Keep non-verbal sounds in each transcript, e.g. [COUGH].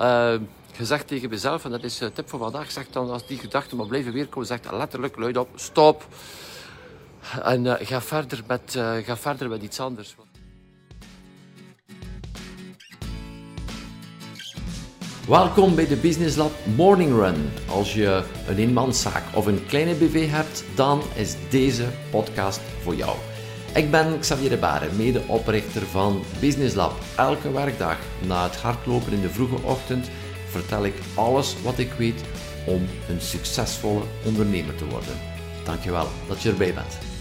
Uh, gezegd tegen mezelf, en dat is de tip voor vandaag, zeg dan als die gedachten maar blijven weerkomen, zeg letterlijk luid op, stop. En uh, ga, verder met, uh, ga verder met iets anders. Welkom bij de Business Lab Morning Run. Als je een eenmanszaak of een kleine BV hebt, dan is deze podcast voor jou. Ik ben Xavier de Baren, medeoprichter van Business Lab. Elke werkdag na het hardlopen in de vroege ochtend vertel ik alles wat ik weet om een succesvolle ondernemer te worden. Dankjewel dat je erbij bent.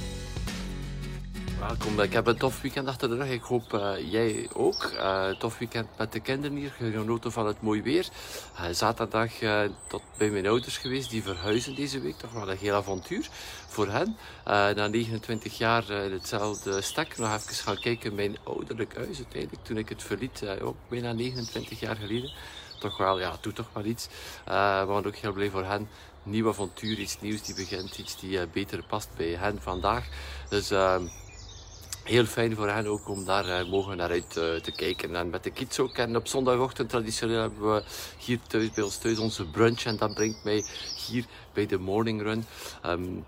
Welkom, ik heb een tof weekend achter de rug. Ik hoop uh, jij ook. Uh, tof weekend met de kinderen hier, genoten van het mooi weer. Uh, zaterdag tot bij mijn ouders geweest, die verhuizen deze week. Toch wel een heel avontuur voor hen. na 29 jaar hetzelfde stek. Nog even gaan kijken mijn ouderlijk huis uiteindelijk. Toen ik het verliet, ook bijna 29 jaar geleden. Toch wel, ja, doe toch wel iets. we waren ook heel blij voor hen nieuw avontuur, iets nieuws die begint, iets die beter past bij hen vandaag. Dus ehm, heel fijn voor hen ook om daar uh, mogen naar uit uh, te kijken. En met de kids ook. En op zondagochtend traditioneel hebben we hier thuis bij ons thuis onze brunch. En dat brengt mij hier bij de morning run. Um,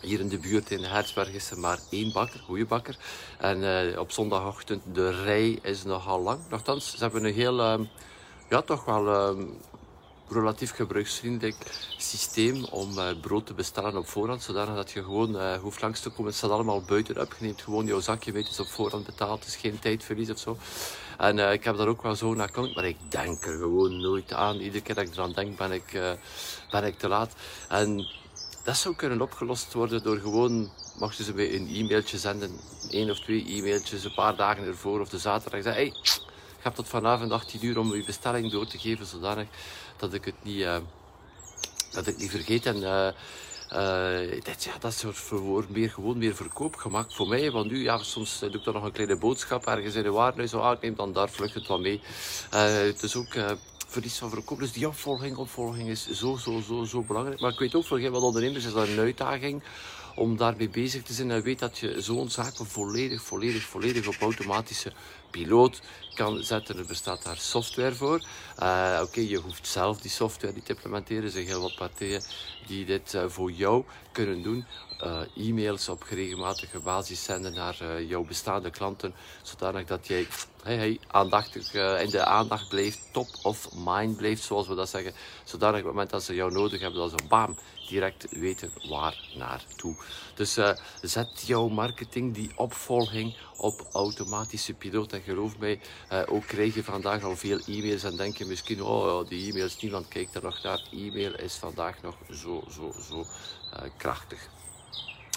hier in de buurt in Hertzberg is er maar één bakker, goede bakker. En uh, op zondagochtend, de rij is nogal lang. Nochtans, ze hebben een heel, um, ja toch wel... Um, relatief gebruiksvriendelijk systeem om uh, brood te bestellen op voorhand, zodanig dat je gewoon uh, hoeft langs te komen. Het staat allemaal buitenop. Je neemt gewoon jouw zakje weet, is op voorhand betaald. Is geen tijdverlies of zo. En uh, ik heb daar ook wel zo naar maar ik denk er gewoon nooit aan. Iedere keer dat ik eraan denk, ben ik, ben ik te laat. En dat zou kunnen opgelost worden door gewoon, mocht je ze een e-mailtje zenden, één of twee e-mailtjes een paar dagen ervoor of de zaterdag, zeggen, hey, ik heb tot vanavond 18 uur om uw bestelling door te geven, zodanig dat ik het niet, uh, dat ik niet vergeet. En uh, uh, dat, ja, dat soort voor meer, gewoon meer verkoopgemak voor mij. Want nu, ja, soms doe ik dan nog een kleine boodschap ergens in de waarde. Zo, ah, ik dan daar vlug het wat mee. het is ook verlies van verkoop. Dus die opvolging, opvolging is zo, zo, zo, zo belangrijk. Maar ik weet ook voor heel wat ondernemers is dat een uitdaging om daarmee bezig te zijn. En weet dat je zo'n zaak volledig, volledig, volledig op automatische piloot kan zetten. Er bestaat daar software voor. Uh, Oké, je hoeft zelf die software niet te implementeren. Er zijn heel wat partijen die dit uh, voor jou kunnen doen. Uh, e-mails op regelmatige basis zenden naar jouw bestaande klanten, zodanig dat jij hey, hey, aandachtig in de aandacht blijft, top of mind blijft, zoals we dat zeggen. Zodanig op het moment dat ze jou nodig hebben, dat ze bam, direct weten waar naartoe. Dus zet jouw marketing, die opvolging op automatische piloot. En geloof mij, uh, ook krijg je vandaag al veel e-mails en denk je misschien, oh die e-mails, niemand kijkt er nog naar. E-mail is vandaag nog zo, zo, zo uh, krachtig.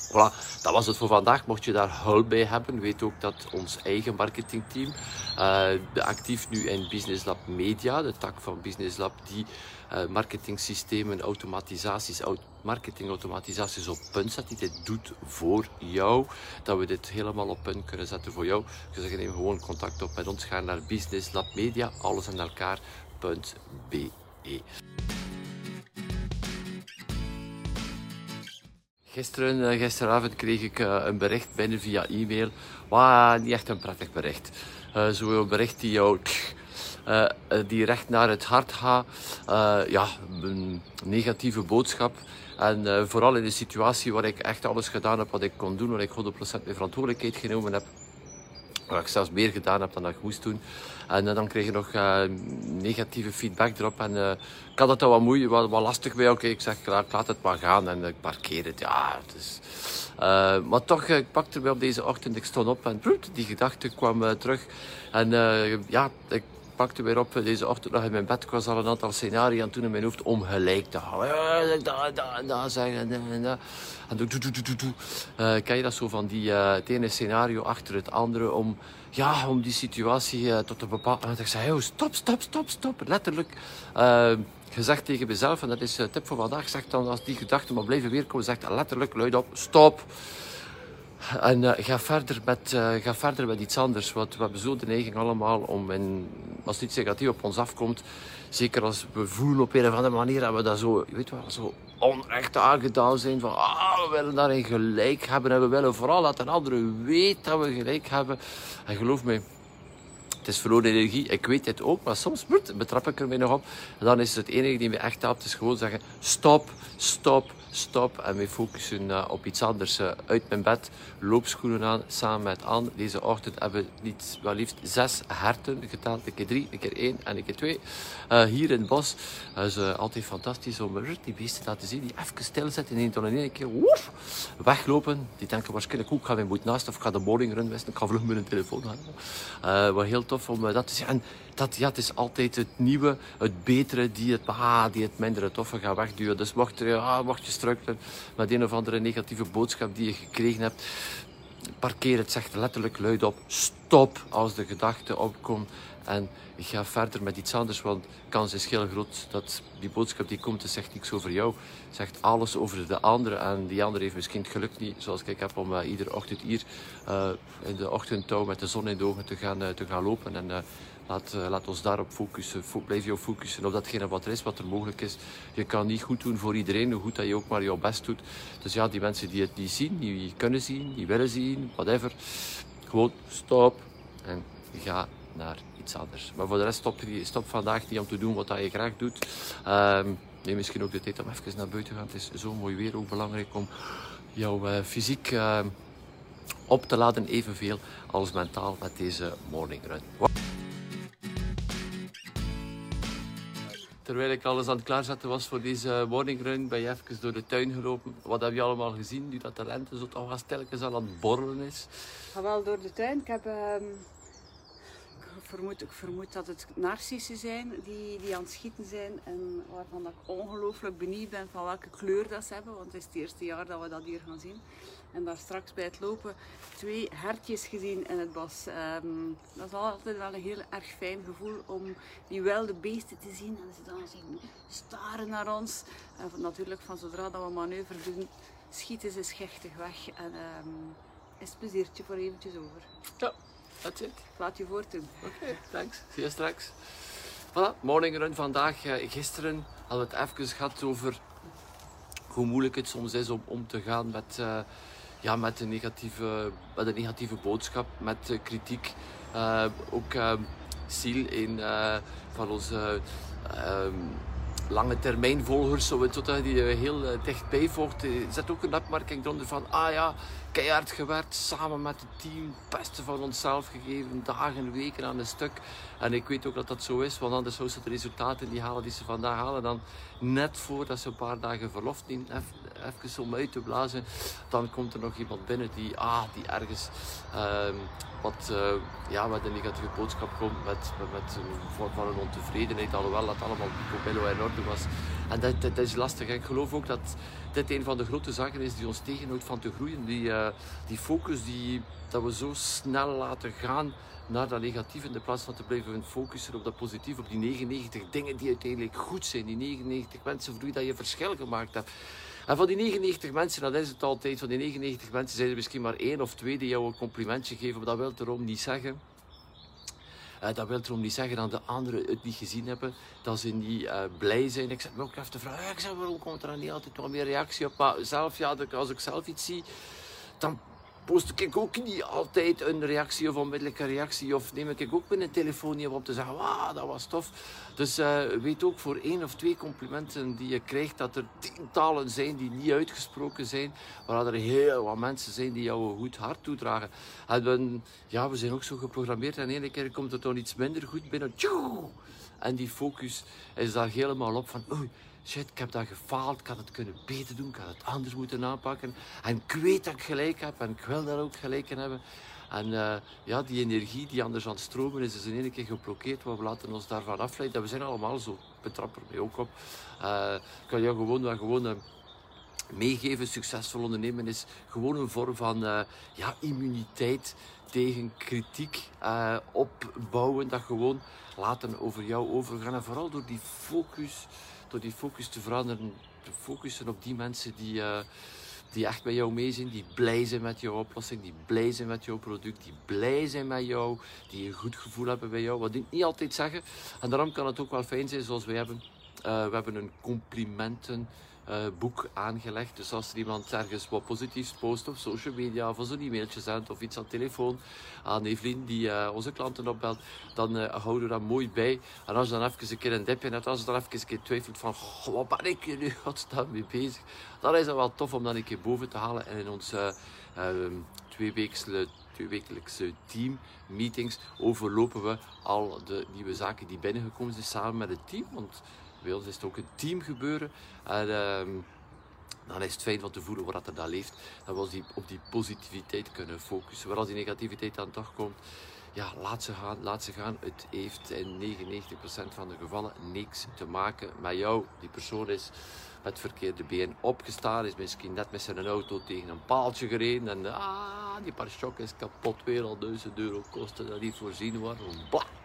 Voilà, dat was het voor vandaag. Mocht je daar hulp bij hebben, weet ook dat ons eigen marketingteam, uh, actief nu in Business Lab Media, de tak van Business Lab, die uh, marketingsystemen, automatisaties, marketingautomatisaties op punt zet, die dit doet voor jou, dat we dit helemaal op punt kunnen zetten voor jou. Dus je neem gewoon contact op met ons, ga naar Business Lab Media, alles aan elkaar.be. Gisteren, eh, gisteravond kreeg ik uh, een bericht binnen via e-mail. Wow, niet echt een prettig bericht. Uh, Zo'n bericht die jou die recht naar het hart gaat. ja, een negatieve boodschap. En vooral in een situatie waar ik echt alles gedaan heb wat ik kon doen, waar ik 100% mijn verantwoordelijkheid genomen heb. Waar ik zelfs meer gedaan heb dan ik moest doen. En dan kreeg je nog negatieve feedback erop. En ik had het al wat moeilijk, wat, wat lastig bij. Oké, ik zeg, ik laat het maar gaan en ik parkeer het. Ja, het is... Uh, maar toch, ik pakte me op deze ochtend, ik stond op en die gedachte kwam uh, terug. En uh, ja, ik pakte weer op deze ochtend nog in mijn bed. Ik was al een aantal scenario's aan toen in mijn hoofd om gelijk te houden. Da, da, da, zeggen. En, da. en doe, doe, doe, doe, doe. Uh, ken je dat zo van die, uh, het ene scenario achter het andere om, ja, om die situatie uh, tot een bepaald moment. Ik zei, stop, stop, stop, stop. Letterlijk gezegd tegen mezelf, en dat is een tip voor vandaag, zeg dan als die gedachten maar blijven weerkomen, zeg letterlijk luid op, stop. En uh, ga, verder met, uh, ga verder met iets anders. Want we hebben zo de neiging allemaal om, in, als iets negatief op ons afkomt, zeker als we voelen op een of andere manier, dat we dat zo, weet wel, zo onrecht aangedaan zijn. Van, ah, we willen daarin gelijk hebben en we willen vooral dat een andere weet dat we gelijk hebben. En geloof mij, het is verloren energie. Ik weet dit ook, maar soms betrap ik er mij nog op. En dan is het enige die me echt helpt, is gewoon zeggen, stop, stop, stop en we focussen uh, op iets anders. Uh, uit mijn bed, loopschoenen aan, samen met Anne. Deze ochtend hebben we niet, wel zes herten geteld. Een keer drie, een keer één en een keer twee. Uh, hier in het bos. Is altijd fantastisch om die beesten te laten zien. Die even stilzetten en dan in één keer woef, weglopen. Die denken waarschijnlijk, hoe ik ga mijn boet naast of ik ga de morning run. Ik ga vlug met een telefoon gaan. wat heel tof om dat te zien. En dat, ja, het is altijd het nieuwe, het betere, die het, ah, die het mindere toffe gaat wegduwen. Dus mocht, er, ah, mocht je struikelen met een of andere negatieve boodschap die je gekregen hebt, parkeer het, zegt letterlijk luid op, stop als de gedachte opkomt en ga verder met iets anders, want kans is heel groot dat die boodschap die komt, zegt niks over jou, zegt alles over de andere en die andere heeft misschien het geluk niet, zoals ik heb, om uh, iedere ochtend hier uh, in de ochtendtouw met de zon in de ogen te gaan, uh, te gaan lopen en Laat, laat ons daarop focussen. blijf je focussen op datgene wat er is, wat er mogelijk is. Je kan niet goed doen voor iedereen, hoe goed dat je ook maar jouw best doet. Dus ja, die mensen die het niet zien, die kunnen zien, die willen zien, whatever. Gewoon stop en ga naar iets anders. Maar voor de rest stop, stop vandaag niet om te doen wat je graag doet. Um, neem misschien ook de tijd om even naar buiten te gaan. Het is zo mooi weer, ook belangrijk om jouw uh, fysiek uh, op te laden, evenveel als mentaal met deze morning run. Terwijl ik alles aan het klaarzetten was voor deze morning run, ben je even door de tuin gelopen. Wat heb je allemaal gezien nu dat de zo toch al aan het borrelen is? Ga wel door de tuin. Ik heb... Ik vermoed, ik vermoed dat het narcissen zijn die, die aan het schieten zijn en waarvan ik ongelooflijk benieuwd ben van welke kleur dat ze hebben, want het is het eerste jaar dat we dat hier gaan zien. En daar straks bij het lopen twee hertjes gezien in het bos. Ehm, dat is altijd wel een heel erg fijn gevoel om die wilde beesten te zien. En ze dan zien staren naar ons. En natuurlijk van zodra dat we manoeuvre doen, schieten ze schichtig weg. En um, is het pleziertje voor eventjes over. Ja, that's it. Laat je voortdoen. Oké, okay, thanks. Zie je straks. Voilà, morning run vandaag. Uh, gisteren hadden we het even gehad over hoe moeilijk het soms is om om te gaan met... Uh, ja, met, een negatieve, met een negatieve boodschap, met kritiek. Uh, ook uh, Siel, een van onze ehm, lange termijn volgers, zo die heel dichtbij volgt, zet ook een opmerking eronder van, ah ja, keihard gewerkt, samen met het team, het beste van onszelf gegeven, dagen, weken aan een stuk. En ik weet ook dat dat zo is, want anders zou ze de resultaten die halen die ze vandaag halen, dan net voordat ze een paar dagen verlof neemt, even om uit te blazen, dan komt er nog iemand binnen die, ah, die ergens um, wat, uh, ja, met een negatieve boodschap komt, met, met, een vorm van een ontevredenheid, alhoewel dat allemaal picobello in orde was. En dat, dat, is lastig. Ik geloof ook dat dit een van de grote zaken is die ons tegenhoudt van te groeien. Die, uh, die focus die, dat we zo snel laten gaan naar dat negatieve in de plaats van te blijven focussen op dat positief, op die 99 dingen die uiteindelijk goed zijn, die 99 mensen voor wie dat je verschil gemaakt hebt. En van die 99 mensen, dat is het altijd, van die 99 mensen zijn er misschien maar één of twee die jou een complimentje geven, maar dat wil erom niet zeggen. Dat wil erom niet zeggen dat de anderen het niet gezien hebben, dat ze niet uh, blij zijn. Ik zet me ook even te vragen, ik zeg, waarom komt er dan niet altijd nog meer reactie op? Zelf, ja, als ik zelf iets zie, dan post ik ook niet altijd een reactie of onmiddellijke reactie. Of neem ik ook mijn telefoon op om te zeggen, wauw, dat was tof. Dus uh, weet ook voor één of twee complimenten die je krijgt, dat er tientallen zijn die niet uitgesproken zijn. Waar er heel wat mensen zijn die jou een goed hart toedragen. En we, ja, we zijn ook zo geprogrammeerd en ene keer komt het dan iets minder goed binnen. En die focus is daar helemaal op van, oei, shit, ik heb dat gefaald, ik had het kunnen beter doen, ik had het anders moeten aanpakken. En ik weet dat ik gelijk heb en ik wil daar ook gelijk in hebben. En uh, ja, die energie die anders aan het stromen is, is in één keer geblokkeerd. We laten ons daarvan afleiden. We zijn allemaal zo, betrap er mij ook op. Uh, ik kan jou gewoon, gewoon uh, meegeven, succesvol ondernemen is gewoon een vorm van ja, immuniteit tegen kritiek opbouwen. Dat gewoon laten over jou overgaan. En vooral door die focus door die focus te veranderen, te focussen op die mensen die, uh, die echt bij jou mee zijn, die blij zijn met jouw oplossing, die blij zijn met jouw product, die blij zijn met jou, die een goed gevoel hebben bij jou. Wat ik niet altijd zeggen. En daarom kan het ook wel fijn zijn zoals wij hebben. Uh, we hebben een complimenten boek aangelegd. Dus als er iemand ergens wat positiefs post op social media of een e-mailtje zendt of iets aan telefoon aan Evelien die onze klanten opbelt, dan houden we dat mooi bij. En als je dan even een keer een dipje hebt, als je dan even een keer twijfelt van wat ben ik nu [LAUGHS] godsnaam mee bezig, dan is het wel tof om dat een keer boven te halen en in ons tweewekelijkse tweewekelijkse teammeetings overlopen we al de nieuwe zaken die binnengekomen zijn samen met het team. Want bij ons is het ook een team gebeuren. En, ehm, dan is het fijn van te voelen wat er daar leeft. Dat we die, op die positiviteit kunnen focussen. Waar als die negativiteit aan de dag komt, ja, laat ze gaan, laat ze gaan. Het heeft in 99% van de gevallen niks te maken met jou. Die persoon is met verkeerde been opgestaan, is misschien net met zijn auto tegen een paaltje gereden en ah, die paar is kapot, weer al duizend euro kosten dat niet voorzien worden. Blah.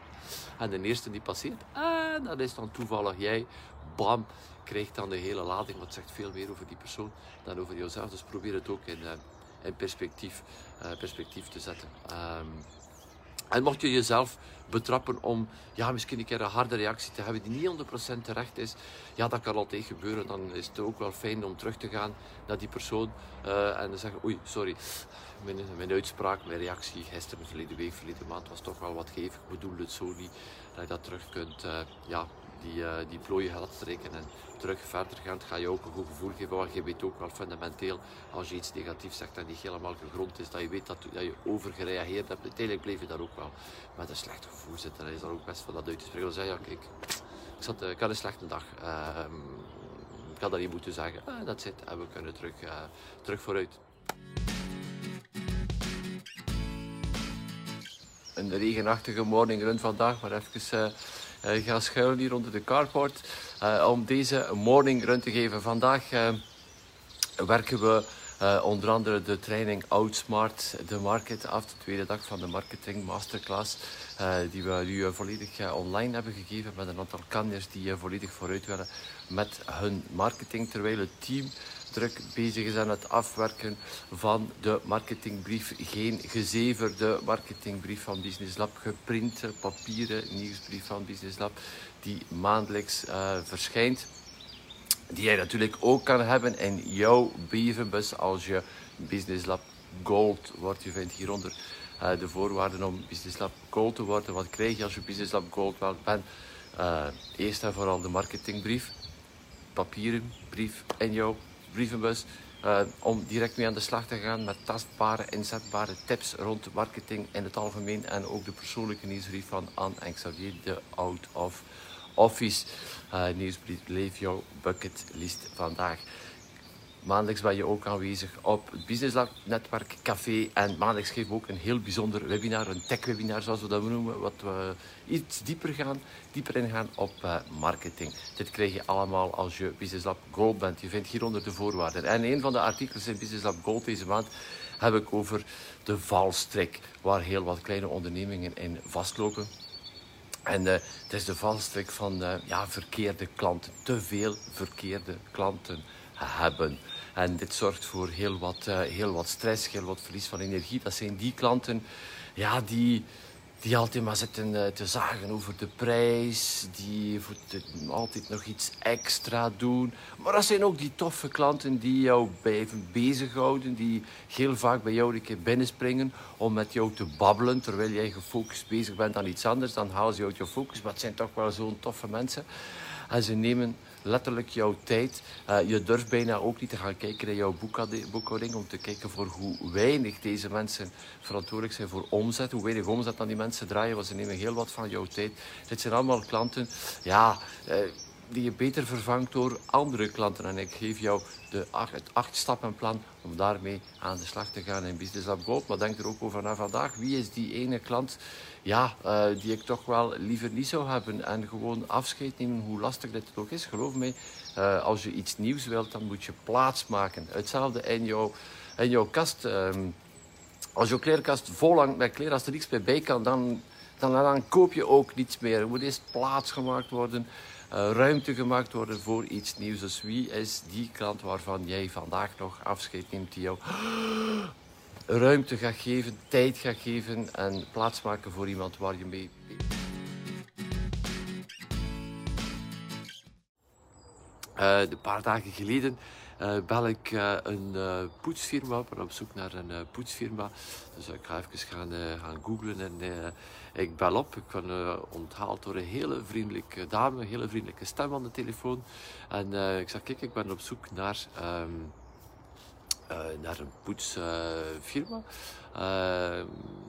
En de eerste die passeert, en dat is dan toevallig jij, bam, krijgt dan de hele lading, wat zegt veel meer over die persoon dan over jouzelf. Dus probeer het ook in, uh, in perspectief, uh, perspectief te zetten. Um, en mocht je jezelf betrappen om ja, misschien een keer een harde reactie te hebben die niet 100% terecht is, ja, dat kan altijd gebeuren. Dan is het ook wel fijn om terug te gaan naar die persoon uh, en te zeggen: Oei, sorry, mijn, mijn uitspraak, mijn reactie gisteren, verleden week, verleden maand was toch wel wat geef. Ik bedoel het zo niet dat je dat terug kunt uh, ja, die, uh, die plooien gaat trekken en terug verder gaan, ga je ook een goed gevoel geven. Want je weet ook wel fundamenteel, als je iets negatiefs zegt en niet helemaal gegrond is, dat je weet dat, dat je overgereageerd hebt. Uiteindelijk bleef je daar ook wel met een slecht gevoel zitten. En is dan ook best van dat uit te spreken. Dan zei ja, kijk, ik, zat, eh, ik had een slechte dag. Uh, ik had dat niet moeten zeggen. Uh, dat zit en we kunnen terug, uh, terug vooruit. Een regenachtige morning run vandaag, maar even uh, ga schuilen hier onder de carport uh, om deze morning run te geven. Vandaag uh, werken we onder andere de training Outsmart the Market af, de tweede dag van de marketing masterclass, die we nu volledig online hebben gegeven met een aantal kanjers die volledig vooruit willen met hun marketing, terwijl het team druk bezig is aan het afwerken van de marketingbrief. Geen gezeverde marketingbrief van Business Lab, geprinte papieren nieuwsbrief van Business Lab, die maandelijks uh, verschijnt. Die jij natuurlijk ook kan hebben in jouw brievenbus als je Business Lab Gold wordt. Je vindt hieronder uh, de voorwaarden om Business Lab Gold te worden. Wat krijg je als je Business Lab Gold bent? Uh, eerst en vooral de marketingbrief, papieren brief in jouw brievenbus. Uh, om direct mee aan de slag te gaan met tastbare, inzetbare tips rond marketing in het algemeen. En ook de persoonlijke nieuwsbrief van Anne en Xavier, de Out of Office uh, nieuwsbrief. Leef jouw bucketlist vandaag. Maandelijks ben je ook aanwezig op het Business Lab Netwerk Café. En maandelijks geven we ook een heel bijzonder webinar, een tech-webinar zoals we dat noemen. Wat we iets dieper gaan, dieper ingaan op uh, marketing. Dit krijg je allemaal als je Business Lab Gold bent. Je vindt hieronder de voorwaarden. En een van de artikels in Business Lab Gold deze maand heb ik over de valstrik. Waar heel wat kleine ondernemingen in vastlopen. En uh, het is de valstrik van uh, ja, verkeerde klanten. Te veel verkeerde klanten hebben. En dit zorgt voor heel wat, uh, heel wat stress, heel wat verlies van energie. Dat zijn die klanten ja, die, die altijd maar zitten uh, te zagen over de prijs, die altijd nog iets extra doen. Maar dat zijn ook die toffe klanten die jou blijven bezighouden, die heel vaak bij jou een keer binnenspringen om met jou te babbelen terwijl jij gefocust bezig bent aan iets anders. Dan halen ze uit je focus, maar het zijn toch wel zo'n toffe mensen. En ze nemen letterlijk jouw tijd. Uh, je durft bijna ook niet te gaan kijken naar jouw boekhouding om te kijken voor hoe weinig deze mensen verantwoordelijk zijn voor omzet. Hoe weinig omzet dan die mensen draaien, want ze nemen heel wat van jouw tijd. Dit zijn allemaal klanten, ja... Uh, die je beter vervangt door andere klanten. En ik geef jou de acht, het acht stappenplan om daarmee aan de slag te gaan in Business Lab Gold. Maar denk er ook over na vandaag. Wie is die ene klant ja, uh, die ik toch wel liever niet zou hebben? En gewoon afscheid nemen, hoe lastig dit ook is. Geloof mij, uh, als je iets nieuws wilt, dan moet je plaats maken. Hetzelfde in jouw, in jouw kast. Um, als jouw kleerkast vol hangt met kleren, als er niets meer bij kan, dan, dan, dan koop je ook niets meer. Er moet eerst plaats gemaakt worden. Uh, ruimte gemaakt worden voor iets nieuws. Dus wie is die klant waarvan jij vandaag nog afscheid neemt, die jou [GASPS] ruimte gaat geven, tijd gaat geven en plaats maken voor iemand waar je mee. Uh, een paar dagen geleden uh, bel ik uh, een poetsfirma op, op zoek naar een poetsfirma. Dus ik ga even gaan, gaan googlen en ik bel op. Ik ben onthaald door een hele vriendelijke dame, een hele vriendelijke stem aan de telefoon. En ik zeg, kijk, ik ben op zoek naar... Uh, naar een poetsfirma. Uh,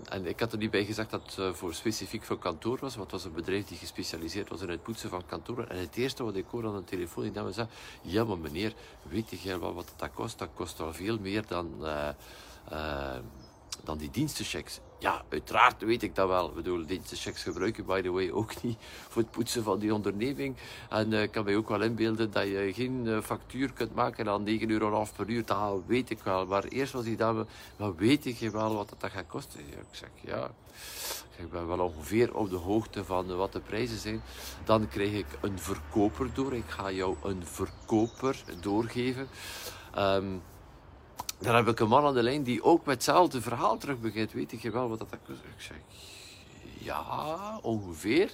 en ik had er niet bij gezegd dat het uh, voor specifiek voor kantoor was, want het was een bedrijf die gespecialiseerd was in het poetsen van kantoren. En het eerste wat ik hoorde aan de telefoon, die dame zei, ja maar meneer, weet jij wel wat dat kost? Dat kost al veel meer dan dan die dienstenchecks. Ja, uiteraard weet ik dat wel. Ik bedoel, dienstenchecks gebruik je by the way ook niet voor het poetsen van die onderneming. En uh, ik kan mij ook wel inbeelden dat je geen uh, factuur kunt maken aan 9 euro per uur. Dat weet ik wel. Maar eerst was die dame, maar weet ik wel wat dat gaat kosten? Ik zeg, ja, ik ben wel ongeveer op de hoogte van wat de prijzen zijn. Dan krijg ik een verkoper door. Ik ga jou een verkoper doorgeven. Um, dan heb ik een man aan de lijn die ook met hetzelfde verhaal terug begint. Weet je wel wat dat? Ik zeg, ja, ongeveer.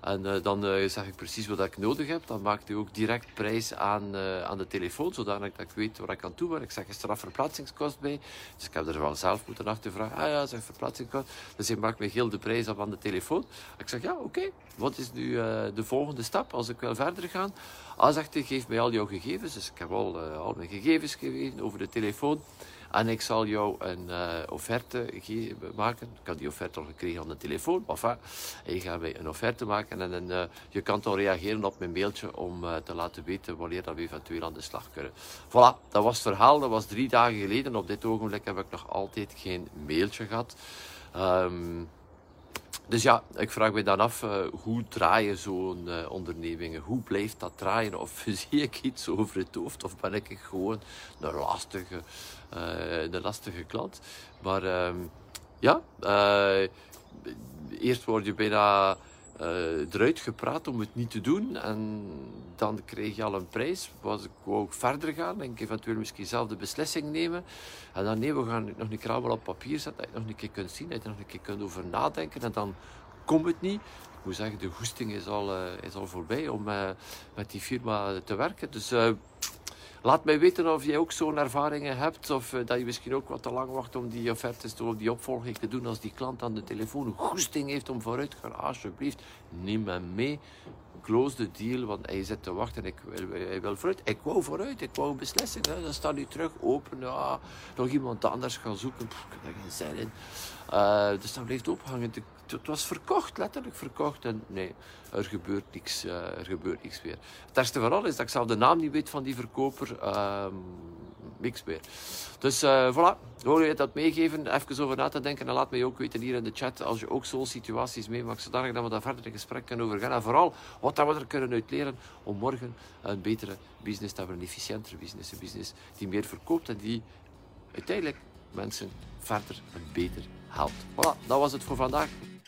En uh, dan uh, zeg ik precies wat ik nodig heb. Dan maakt hij ook direct prijs aan, uh, aan de telefoon, zodat ik weet waar ik aan toe ben. Ik zeg, is er verplaatsingskost bij? Dus ik heb er wel zelf moeten achtervragen. Ah ja, zeg verplaatsingskost. Dus hij maakt me heel de prijs op aan de telefoon. Ik zeg, ja, oké. Wat is nu de volgende stap als ik wil verder gaan? Ah, zegt hij, geef mij al jouw gegevens. Dus ik heb al, al mijn gegevens gegeven over de telefoon. En ik zal jou een uh, offerte maken. Ik had die offerte al gekregen aan de telefoon. Enfin, je gaat mij een offerte maken en uh, je kan dan reageren op mijn mailtje om uh, te laten weten wanneer dat we eventueel aan de slag kunnen. Voilà, dat was het verhaal. Dat was drie dagen geleden. Op dit ogenblik heb ik nog altijd geen mailtje gehad. Um, dus ja, ik vraag me dan af, uh, hoe draaien zo'n uh, ondernemingen? Hoe blijft dat draaien? Of [LAUGHS] zie ik iets over het hoofd? Of ben ik gewoon een lastige, uh, een lastige klant? Maar ehm, ja, eerst word je bijna eruit gepraat om het niet te doen. En dan kreeg je al een prijs. Was ik ook verder gaan en eventueel misschien zelf de beslissing nemen. En dan nee, we gaan nog een keer op papier zetten. Dat je nog een keer kunt zien, dat je nog een keer kunt over nadenken. En dan komt het niet. Ik moet zeggen, de goesting is al, uh, is al voorbij om uh, met die firma te werken. Dus Laat mij weten of jij ook zo'n ervaringen hebt of uh, dat je misschien ook wat te lang wacht om die offertes of die opvolging te doen als die klant aan de telefoon goesting heeft om vooruit te gaan. Alsjeblieft, neem hem mee. Close the deal, want hij zit te wachten. Ik hij wil vooruit. Ik wou vooruit, ik wou een beslissing. Hè. Dan staat nu terug open. Ja, nog iemand anders gaan zoeken. Pff, ik heb er geen zin in. Uh, dus dat blijft ophangen het was verkocht, letterlijk verkocht. En nee, er gebeurt niks, uh, er gebeurt niks meer. Het ergste van alles is dat ik zelf de naam niet weet van die verkoper. Uh, niks meer. Dus uh, voilà, wil je dat meegeven? Even over na te denken. En laat mij ook weten hier in de chat als je ook zo'n situaties meemaakt. Zodanig dat we daar verder in gesprek kunnen over gaan. En vooral wat we er kunnen uit leren om morgen een betere business te hebben. Een efficiëntere business. Een business die meer verkoopt en die uiteindelijk mensen verder en beter helpt. Voilà, dat was het voor vandaag.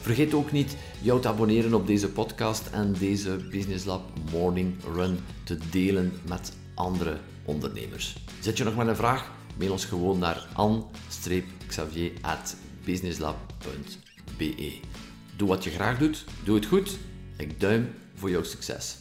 Vergeet ook niet jou te abonneren op deze podcast en deze Business Lab Morning Run te delen met andere ondernemers. Zet je nog maar een vraag? Mail ons gewoon naar an-xavier.businesslab.be Doe wat je graag doet, doe het goed. Ik duim voor jouw succes.